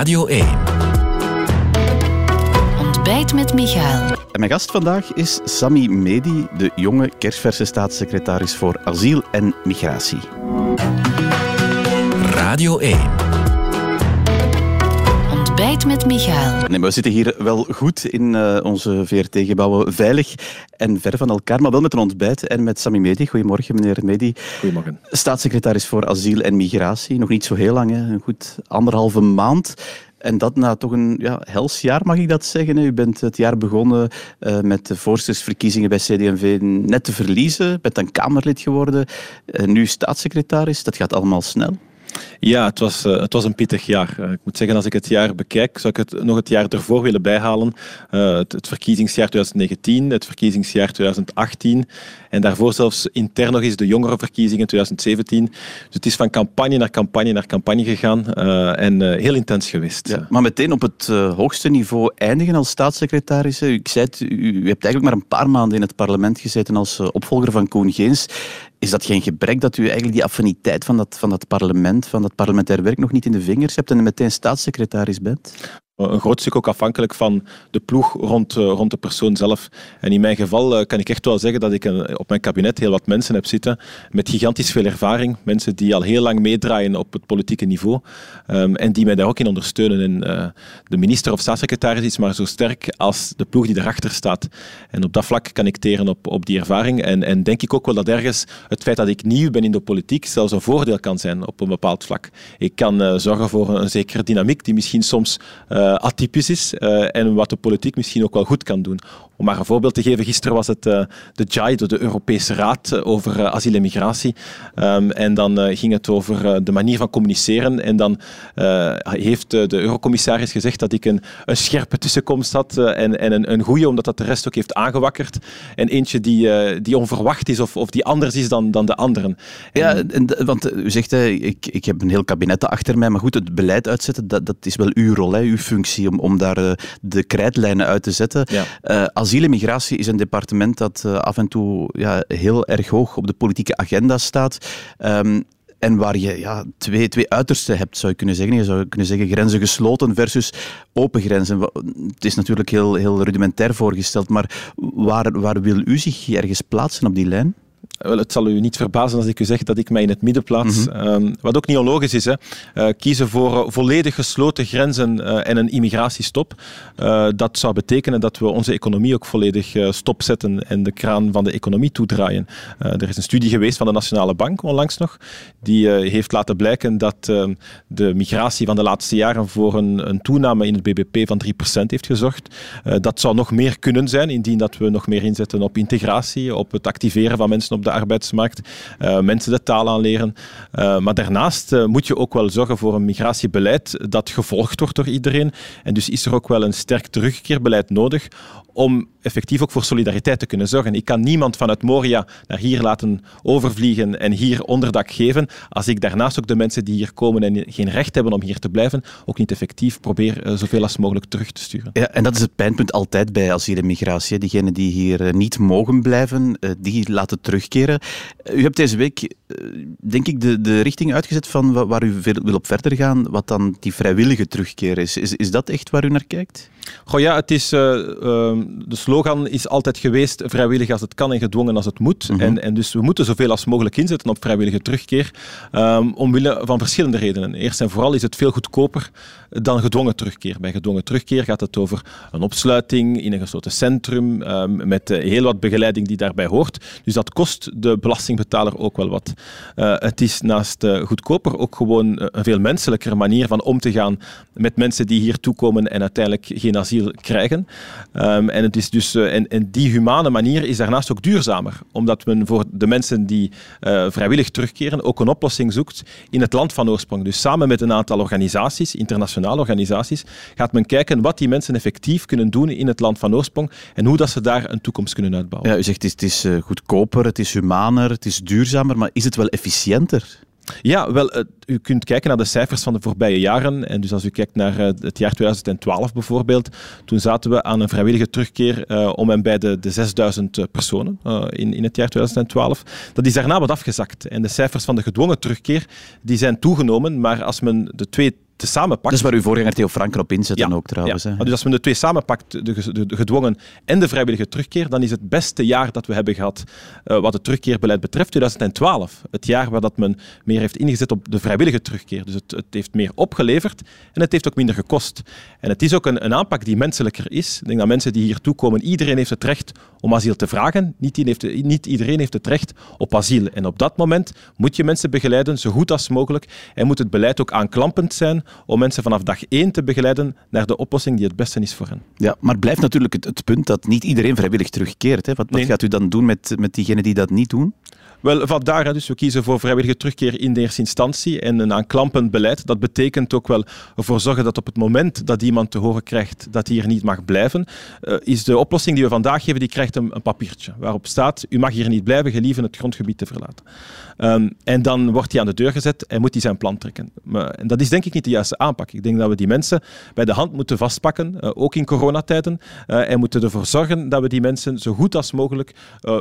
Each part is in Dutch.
Radio 1. Ontbijt met Michael. En mijn gast vandaag is Sami Medi, de jonge kerstverse staatssecretaris voor asiel en migratie. Radio 1. Met Michael. Nee, maar we zitten hier wel goed in uh, onze VRT-gebouwen, veilig en ver van elkaar, maar wel met een ontbijt en met Sami Medi. Goedemorgen, meneer Medi. Goedemorgen. Staatssecretaris voor asiel en migratie. Nog niet zo heel lang, hè? een goed anderhalve maand. En dat na toch een ja, hels jaar, mag ik dat zeggen. U bent het jaar begonnen uh, met de voorzittersverkiezingen bij CD&V net te verliezen. Bent dan Kamerlid geworden. Uh, nu staatssecretaris. Dat gaat allemaal snel. Ja, het was, uh, het was een pittig jaar. Uh, ik moet zeggen, als ik het jaar bekijk, zou ik het nog het jaar ervoor willen bijhalen. Uh, het, het, verkiezingsjaar 2019, het verkiezingsjaar 2018 en daarvoor zelfs intern nog eens de jongerenverkiezingen 2017. Dus het is van campagne naar campagne naar campagne gegaan en heel intens geweest. Maar meteen op het hoogste niveau eindigen als staatssecretaris. Ik zei u hebt eigenlijk maar een paar maanden in het parlement gezeten als opvolger van Koen Geens. Is dat geen gebrek dat u eigenlijk die affiniteit van dat, van dat parlement, van dat parlementair werk nog niet in de vingers hebt en meteen staatssecretaris bent? Een groot stuk ook afhankelijk van de ploeg rond, uh, rond de persoon zelf. En in mijn geval uh, kan ik echt wel zeggen dat ik een, op mijn kabinet heel wat mensen heb zitten met gigantisch veel ervaring. Mensen die al heel lang meedraaien op het politieke niveau um, en die mij daar ook in ondersteunen. En de minister of staatssecretaris is maar zo sterk als de ploeg die erachter staat. En op dat vlak kan ik teren op, op die ervaring. En, en denk ik ook wel dat ergens het feit dat ik nieuw ben in de politiek zelfs een voordeel kan zijn op een bepaald vlak. Ik kan zorgen voor een, zekere dynamiek die misschien soms atypisch is uh, en wat de politiek misschien ook wel goed kan doen. Om maar een voorbeeld te geven, gisteren was het uh, de JAI, de Europese Raad over asiel en migratie. Um, en dan ging het over de manier van communiceren. En dan heeft de eurocommissaris gezegd dat ik een, een scherpe tussenkomst had en, en een, een goede, omdat dat de rest ook heeft aangewakkerd. En eentje die, die onverwacht is of, of die anders is dan, dan de anderen. Ja, en, want u zegt, ik, ik heb een heel kabinet achter mij, maar goed, het beleid uitzetten, dat, dat is wel uw rol, hè, uw functie om, om daar de krijtlijnen uit te zetten. Ja. Uh, asiel migratie is een departement dat uh, af en toe ja, heel erg hoog op de politieke agenda staat. Um, en waar je ja, twee, twee uitersten hebt, zou je kunnen zeggen. Je zou kunnen zeggen grenzen gesloten versus open grenzen. Het is natuurlijk heel, heel rudimentair voorgesteld, maar waar, waar wil u zich ergens plaatsen op die lijn? Wel, het zal u niet verbazen als ik u zeg dat ik mij in het midden plaats. Mm -hmm. um, wat ook niet onlogisch is. Hè. Uh, kiezen voor uh, volledig gesloten grenzen uh, en een immigratiestop. dat zou betekenen dat we onze economie ook volledig stopzetten en de kraan van de economie toedraaien. er is een studie geweest van de Nationale Bank onlangs nog. Die heeft laten blijken dat ehm, de migratie van de laatste jaren voor een, een toename in het BBP van 3% heeft gezorgd. dat zou nog meer kunnen zijn indien dat we nog meer inzetten op integratie, op het activeren van mensen op de arbeidsmarkt, uh, mensen de taal aanleren. Uh, maar daarnaast uh, moet je ook wel zorgen voor een migratiebeleid dat gevolgd wordt door iedereen. En dus is er ook wel een sterk terugkeerbeleid nodig om effectief ook voor solidariteit te kunnen zorgen. Ik kan niemand vanuit Moria naar hier laten overvliegen en hier onderdak geven, als ik daarnaast ook de mensen die hier komen en geen recht hebben om hier te blijven, ook niet effectief probeer zoveel als mogelijk terug te sturen. Ja, en dat is het pijnpunt altijd bij asiel en migratie. Diegenen die hier niet mogen blijven, die laten terugkeren. U hebt deze week, denk ik, de, de richting uitgezet van waar u wil op verder gaan, wat dan die vrijwillige terugkeer is. Is, is dat echt waar u naar kijkt? Goh ja, het is, uh, uh, de slogan is altijd geweest vrijwillig als het kan en gedwongen als het moet. Mm -hmm. en, en dus we moeten zoveel als mogelijk inzetten op vrijwillige terugkeer, um, omwille van verschillende redenen. Eerst en vooral is het veel goedkoper dan gedwongen terugkeer. Bij gedwongen terugkeer gaat het over een opsluiting in een gesloten centrum, um, met uh, heel wat begeleiding die daarbij hoort. Dus dat kost de belastingbetaler ook wel wat. Het is naast goedkoper ook gewoon een veel menselijkere manier van om te gaan met mensen die hier toekomen en uiteindelijk geen asiel krijgen. Um, en, het is dus, en, die humane manier is daarnaast ook duurzamer, omdat men voor de mensen die vrijwillig terugkeren ook een oplossing zoekt in het land van oorsprong. Dus samen met een aantal organisaties, internationale organisaties, gaat men kijken wat die mensen effectief kunnen doen in het land van oorsprong en hoe dat ze daar een toekomst kunnen uitbouwen. Ja, u zegt het is, het is goedkoper, het is humaner, het is duurzamer, maar is het wel efficiënter? Ja, wel, uh, u kunt kijken naar de cijfers van de voorbije jaren. En dus als u kijkt naar uh, het jaar 2012 bijvoorbeeld, toen zaten we aan een vrijwillige terugkeer uh, om en bij de, de 6000 personen in, in het jaar 2012. Dat is daarna wat afgezakt. En de cijfers van de gedwongen terugkeer die zijn toegenomen, maar als men de twee samenpakt... Dat is waar uw voorganger Theo Franken op inzet dan ook trouwens. Dus als men de twee samenpakt, de, de, gedwongen en de vrijwillige terugkeer, dan is het beste jaar dat we hebben gehad uh, wat het terugkeerbeleid betreft 2012. Het jaar waar dat men meer heeft ingezet op de vrijwillige terugkeer. Dus het, het heeft meer opgeleverd en het heeft ook minder gekost. En het is ook een, een aanpak die menselijker is. Ik denk dat mensen die hier toekomen, iedereen heeft het recht om asiel te vragen. Niet, heeft, niet iedereen heeft het recht op asiel. En op dat moment moet je mensen begeleiden, zo goed als mogelijk. En moet het beleid ook aanklampend zijn om mensen vanaf dag één te begeleiden naar de oplossing die het beste is voor hen. Ja, maar blijft natuurlijk het, het punt dat niet iedereen vrijwillig terugkeert. Hè? Wat, wat gaat u dan doen met, met diegenen die dat niet doen? Wel, vandaar, dus we kiezen voor vrijwillige terugkeer in de eerste instantie en een aanklampend beleid. Dat betekent ook wel ervoor zorgen dat op het moment dat iemand te horen krijgt dat hij hier niet mag blijven, uh, is de oplossing die we vandaag geven, die krijgt een, een, papiertje waarop staat, u mag hier niet blijven, gelieve het grondgebied te verlaten. Um, en dan wordt hij aan de deur gezet en moet hij zijn plan trekken. En dat is denk ik niet de juiste aanpak. Ik denk dat we die mensen bij de hand moeten vastpakken, uh, ook in coronatijden, uh, en moeten ervoor zorgen dat we die mensen zo goed als mogelijk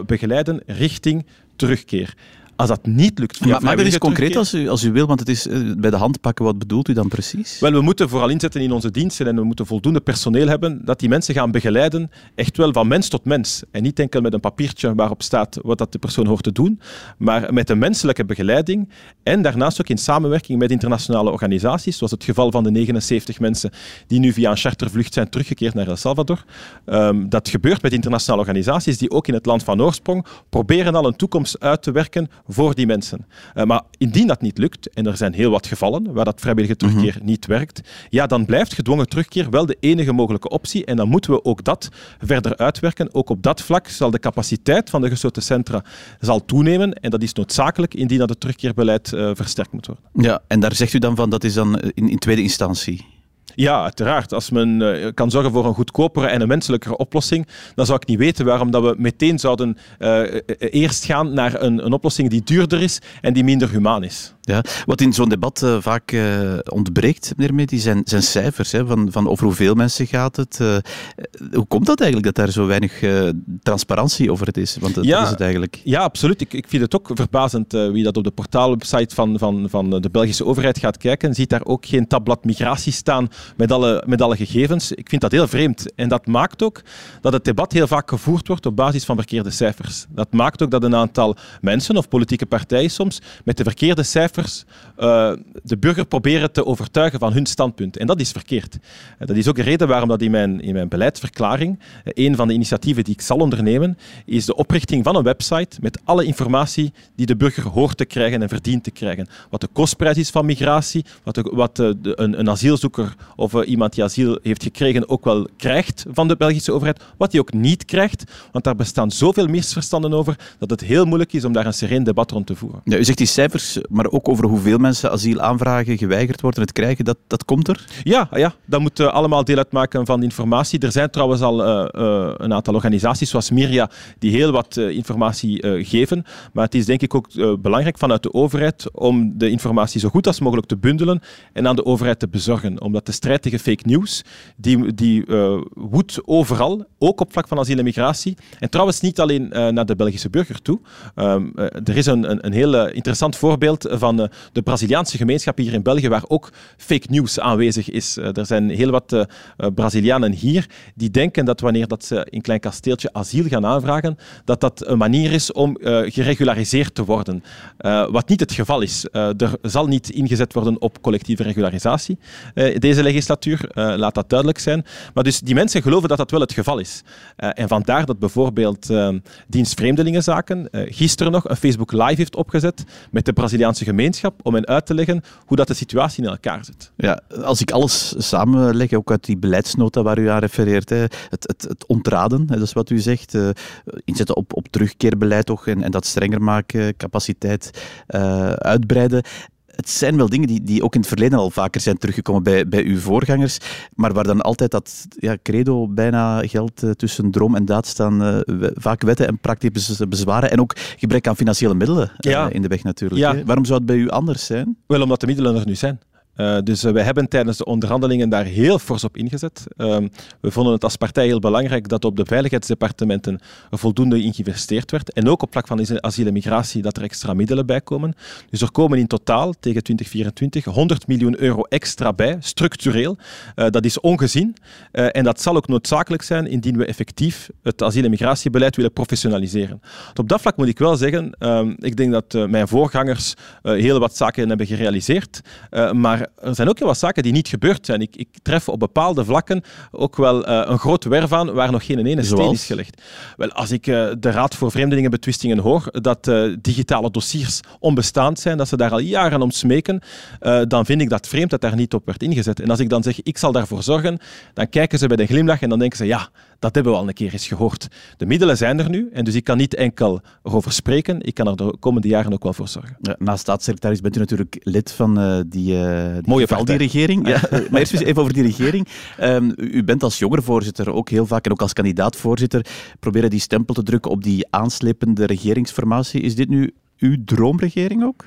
begeleiden richting terugkeer. Als dat niet lukt Maar, maar is concreet als u, als u wil, want het is eh, bij de hand pakken. Wat bedoelt u dan precies? Wel, we moeten vooral inzetten in onze diensten en we moeten voldoende personeel hebben dat die mensen gaan begeleiden, echt wel van mens tot mens. En niet enkel met een papiertje waarop staat wat dat de persoon hoort te doen, maar met een menselijke begeleiding en daarnaast ook in samenwerking met internationale organisaties, zoals het geval van de 79 mensen die nu via een chartervlucht zijn teruggekeerd naar El Salvador. Um, dat gebeurt met internationale organisaties die ook in het land van oorsprong proberen al een toekomst uit te werken voor die mensen. Uh, maar indien dat niet lukt, en er zijn heel wat gevallen waar dat vrijwillige terugkeer mm -hmm. niet werkt, ja, dan blijft gedwongen terugkeer wel de enige mogelijke optie. En dan moeten we ook dat verder uitwerken. Ook op dat vlak zal de capaciteit van de gesloten centra zal toenemen. En dat is noodzakelijk indien dat het terugkeerbeleid uh, versterkt moet worden. Ja, en daar zegt u dan van dat is dan in, in tweede instantie? Ja, uiteraard. Als men uh, kan zorgen voor een goedkopere en een menselijkere oplossing, dan zou ik niet weten waarom dat we meteen zouden uh, eerst gaan naar een, een oplossing die duurder is en die minder humaan is. Ja, wat in zo'n debat uh, vaak uh, ontbreekt, meneer Medi, zijn, zijn cijfers. Hè, van, van over hoeveel mensen gaat het. Uh, hoe komt dat eigenlijk dat daar zo weinig transparantie over het is? Want dat, ja, is het eigenlijk. Ja, absoluut. Ik, ik vind het ook verbazend wie dat op de portaalwebsite van, van, van de Belgische overheid gaat kijken. Ziet daar ook geen tabblad migratie staan met alle, met alle gegevens. Ik vind dat heel vreemd. En dat maakt ook dat het debat heel vaak gevoerd wordt op basis van verkeerde cijfers. Dat maakt ook dat een aantal mensen of politieke partijen soms met de verkeerde cijfers uh, de burger proberen te overtuigen van hun standpunt. En dat is verkeerd. Uh, dat is ook de reden waarom dat in mijn, in mijn beleidsverklaring uh, een van de initiatieven die ik zal ondernemen, is de oprichting van een website met alle informatie die de burger hoort te krijgen en verdient te krijgen. Wat de kostprijs is van migratie, wat, wat een, een, asielzoeker of iemand die asiel heeft gekregen ook wel krijgt van de Belgische overheid, wat hij ook niet krijgt, want daar bestaan zoveel misverstanden over dat het heel moeilijk is om daar een sereen debat rond te voeren. Ja, u zegt die cijfers, maar ook over hoeveel mensen asielaanvragen geweigerd worden het krijgen, dat, dat komt er? Ja, ja, dat moet allemaal deel uitmaken van de informatie. Er zijn trouwens al uh, uh, een aantal organisaties zoals Miria die heel wat informatie geven. Maar het is denk ik ook belangrijk vanuit de overheid om de informatie zo goed als mogelijk te bundelen en aan de overheid te bezorgen. Omdat de strijd tegen fake news, die, die woedt overal, ook op vlak van asiel en migratie. En trouwens niet alleen naar de Belgische burger toe. Um, er is een, een, een heel interessant voorbeeld van van de Braziliaanse gemeenschap hier in België, waar ook fake news aanwezig is. Eh, er zijn heel wat uh, Brazilianen hier die denken dat wanneer dat ze in Klein Kasteeltje asiel gaan aanvragen, dat dat een manier is om geregulariseerd te worden. wat niet het geval is. er zal niet ingezet worden op collectieve regularisatie deze legislatuur, laat dat duidelijk zijn. Maar dus die mensen geloven dat dat wel het geval is. en vandaar dat bijvoorbeeld dienst Vreemdelingenzaken gisteren nog een Facebook Live heeft opgezet met de Braziliaanse gemeenschap gemeenschap om hen uit te leggen hoe dat de situatie in elkaar zit. Ja, als ik alles samenleg, ook uit die beleidsnota waar u aan refereert, het, het, het ontraden, dat is wat u zegt, uh, inzetten op, op terugkeerbeleid toch, en, en dat strenger maken, capaciteit uh, uitbreiden het zijn wel dingen die, die ook in het verleden al vaker zijn teruggekomen bij, bij uw voorgangers, maar waar dan altijd dat ja, credo bijna geldt uh, tussen droom en daad staan uh, vaak wetten en praktische bezwaren en ook gebrek aan financiële middelen ja. in de weg natuurlijk. Ja. Waarom zou het bij u anders zijn? Wel, omdat de middelen er nu zijn. Dus wij hebben tijdens de onderhandelingen daar heel fors op ingezet. Ehm, we vonden het als partij heel belangrijk dat op de veiligheidsdepartementen voldoende in geïnvesteerd werd. En ook op vlak van asiel en migratie dat er extra middelen bij komen. Dus er komen in totaal tegen 2024 100 miljoen euro extra bij, structureel. dat is ongezien. en dat zal ook noodzakelijk zijn indien we effectief het asiel- en migratiebeleid willen professionaliseren. Op dat vlak moet ik wel zeggen, ehm, ik denk dat mijn voorgangers heel wat zaken hebben gerealiseerd, maar er zijn ook heel wat zaken die niet gebeurd zijn. Ik, ik tref op bepaalde vlakken ook wel een groot werf aan waar nog geen ene steen is gelegd. Wel, als ik de Raad voor Vreemdelingenbetwistingen hoor dat digitale dossiers onbestaand zijn, dat ze daar al jaren om smeken, dan vind ik dat vreemd dat daar niet op werd ingezet. En als ik dan zeg, ik zal daarvoor zorgen, dan kijken ze bij de glimlach en dan denken ze, ja, dat hebben we al een keer eens gehoord. De middelen zijn er nu en dus ik kan niet enkel over spreken, ik kan er de komende jaren ook wel voor zorgen. Ja, naast staatssecretaris bent u natuurlijk lid van uh, die, uh, die, Mooie die regering. Ja, maar eerst even over die regering. Um, u bent als jongerenvoorzitter ook heel vaak en ook als kandidaatvoorzitter proberen die stempel te drukken op die aanslepende regeringsformatie. Is dit nu uw droomregering ook?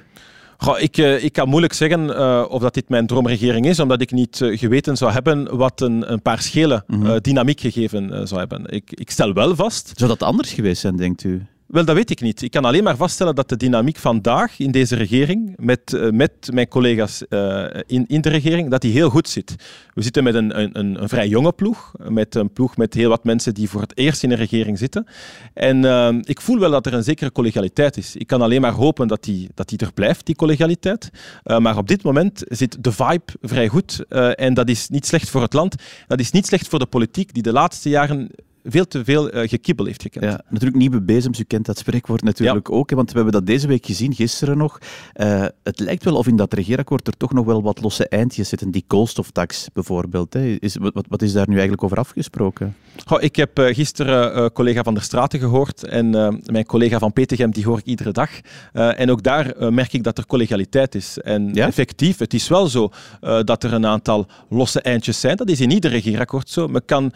Goh, ik, uh, ik kan moeilijk zeggen uh, of dat dit mijn droomregering is, omdat ik niet uh, geweten zou hebben wat een, een paar schelen mm -hmm. dynamiek gegeven zou hebben. Ik, ik stel wel vast... Zou dat anders geweest zijn, denkt u? Wel, dat weet ik niet. Ik kan alleen maar vaststellen dat de dynamiek vandaag in deze regering, met, uh, met mijn collega's uh, in, in de regering, dat die heel goed zit. We zitten met een, een, een, vrij jonge ploeg, met een ploeg met heel wat mensen die voor het eerst in een regering zitten. En uh, ik voel wel dat er een zekere collegialiteit is. Ik kan alleen maar hopen dat die, dat die er blijft, die collegialiteit. maar op dit moment zit de vibe vrij goed. en dat is niet slecht voor het land. Dat is niet slecht voor de politiek, die de laatste jaren veel te veel uh, gekibbel heeft gekend. Ja, natuurlijk nieuwe bezems, u kent dat spreekwoord natuurlijk ja. ook, want we hebben dat deze week gezien, gisteren nog. Uh, het lijkt wel of in dat regeerakkoord er toch nog wel wat losse eindjes zitten, die koolstoftax bijvoorbeeld. Hè. Is, wat, wat is daar nu eigenlijk over afgesproken? Goh, ik heb uh, gisteren collega Van der Straten gehoord en mijn collega van Petegem, die hoor ik iedere dag. en ook daar merk ik dat er collegialiteit is. En ja? effectief, het is wel zo dat er een aantal losse eindjes zijn. Dat is in ieder regeerakkoord zo. Men kan,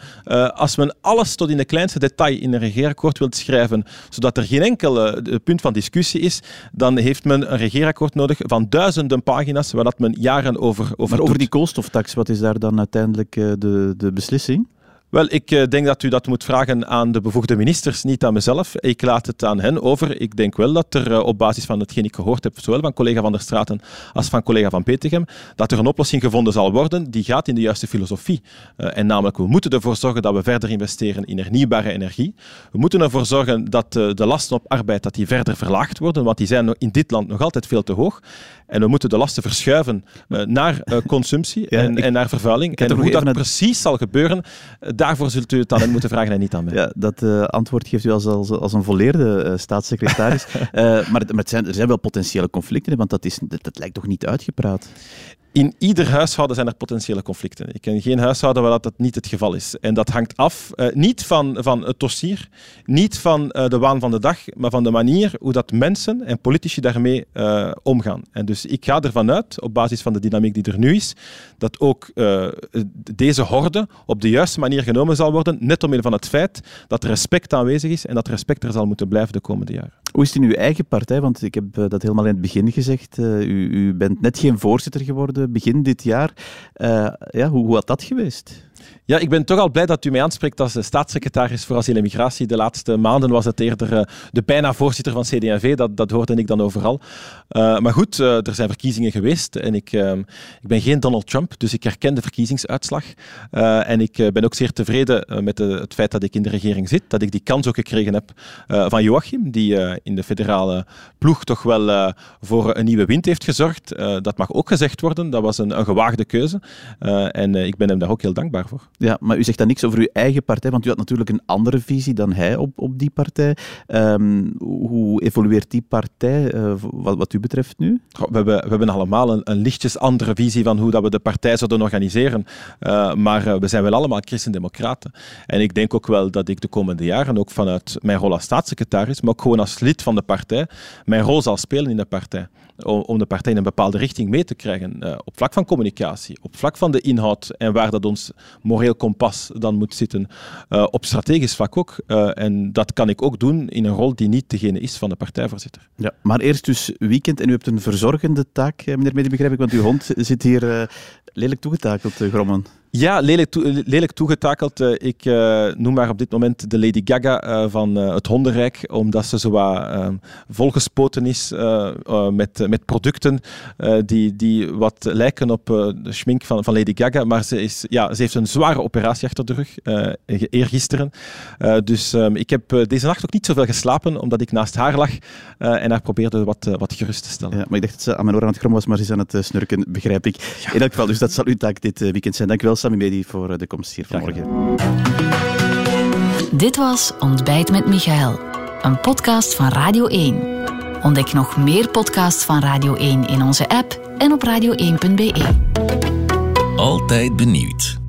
als men alles tot in de kleinste detail in een regeerakkoord wilt schrijven, zodat er geen enkel uh, punt van discussie is, dan heeft men een regeerakkoord nodig van duizenden pagina's, waar dat men jaren over over Maar over die koolstoftax, wat is daar dan uiteindelijk uh, de, de beslissing? Wel, ik eh, denk dat u dat moet vragen aan de bevoegde ministers, niet aan mezelf. Ik laat het aan hen over. Ik denk wel dat er op basis van hetgeen ik gehoord heb, zowel van collega Van der Straten als van collega Van Petegem, dat er een oplossing gevonden zal worden die gaat in de juiste filosofie. Uh, en namelijk, we moeten ervoor zorgen dat we verder investeren in hernieuwbare energie. We moeten ervoor zorgen dat de lasten op arbeid dat die verder verlaagd worden, want die zijn in dit land nog altijd veel te hoog. En we moeten de lasten verschuiven naar consumptie ja, en, ik, en, naar vervuiling. En hoe dat precies zal gebeuren, daarvoor zult u het hen moeten vragen en niet aan mij. Ja, dat uh, antwoord geeft u als, als, als een volleerde uh, staatssecretaris. uh, maar, maar het zijn, er zijn wel potentiële conflicten, want dat, is, dat, dat lijkt toch niet uitgepraat? In ieder huishouden zijn er potentiële conflicten. Ik ken geen huishouden waar dat niet het geval is. En dat hangt af uh, niet van, van het dossier, niet van uh, de waan van de dag, maar van de manier hoe dat mensen en politici daarmee uh, omgaan. En dus ik ga ervan uit, op basis van de dynamiek die er nu is, dat ook deze horde op de juiste manier genomen zal worden, net omwille van het feit dat respect aanwezig is en dat respect er zal moeten blijven de komende jaren. Hoe is het in uw eigen partij? Want ik heb dat helemaal in het begin gezegd. U, u bent net geen voorzitter geworden begin dit jaar. Uh, ja, hoe, hoe had dat geweest? Ja, ik ben toch al blij dat u mij aanspreekt als staatssecretaris voor asiel en migratie. De laatste maanden was het eerder uh, de bijna voorzitter van CD&V. Dat, dat hoorde ik dan overal. Uh, maar goed, er zijn verkiezingen geweest en ik, ik ben geen Donald Trump, dus ik herken de verkiezingsuitslag. en ik ben ook zeer tevreden met het feit dat ik in de regering zit, dat ik die kans ook gekregen heb van Joachim, die in de federale ploeg toch wel voor een nieuwe wind heeft gezorgd. dat mag ook gezegd worden, dat was een, een gewaagde keuze. en ik ben hem daar ook heel dankbaar Ja, maar u zegt dan niks over uw eigen partij, want u had natuurlijk een andere visie dan hij op, op die partij. Um, hoe evolueert die partij uh, wat, wat u betreft nu? Goh, we, hebben, we hebben allemaal een, een, lichtjes andere visie van hoe dat we de partij zouden organiseren. Uh, maar uh, we zijn wel allemaal christendemocraten. En ik denk ook wel dat ik de komende jaren, ook vanuit mijn rol als staatssecretaris, maar ook gewoon als lid van de partij, mijn rol zal spelen in de partij om de partij in een bepaalde richting mee te krijgen. Uh, op vlak van communicatie, op vlak van de inhoud en waar dat ons moreel kompas dan moet zitten, op strategisch vlak ook. en dat kan ik ook doen in een rol die niet degene is van de partijvoorzitter. Ja, maar eerst dus weekend en u hebt een verzorgende taak, meneer Medi, begrijp ik, want uw hond zit hier lelijk toegetakeld, Grommen. Ja, lelijk, lelijk toegetakeld. Eh, ik uh, noem maar op dit moment de Lady Gaga uh, van het hondenrijk, omdat ze zo wat volgespoten is met, met producten die, die wat lijken op de schmink van, van Lady Gaga. Maar ze, is, ja, ze heeft een zware operatie achter de rug, eergisteren. dus um, ik heb deze nacht ook niet zoveel geslapen, omdat ik naast haar lag en haar probeerde wat, wat gerust te stellen. Ja, maar ik dacht dat ze aan mijn oor aan het grommen was, maar ze is aan het snurken, begrijp ik. Ja. In elk geval, dus dat zal uw taak dit weekend zijn. Dank u wel, Sammy Medi, voor eh, de komst hier vanmorgen. Dit was Ontbijt met Michael, een podcast van Radio 1. Ontdek nog meer podcasts van Radio 1 in onze app en op radio1.be. Altijd benieuwd.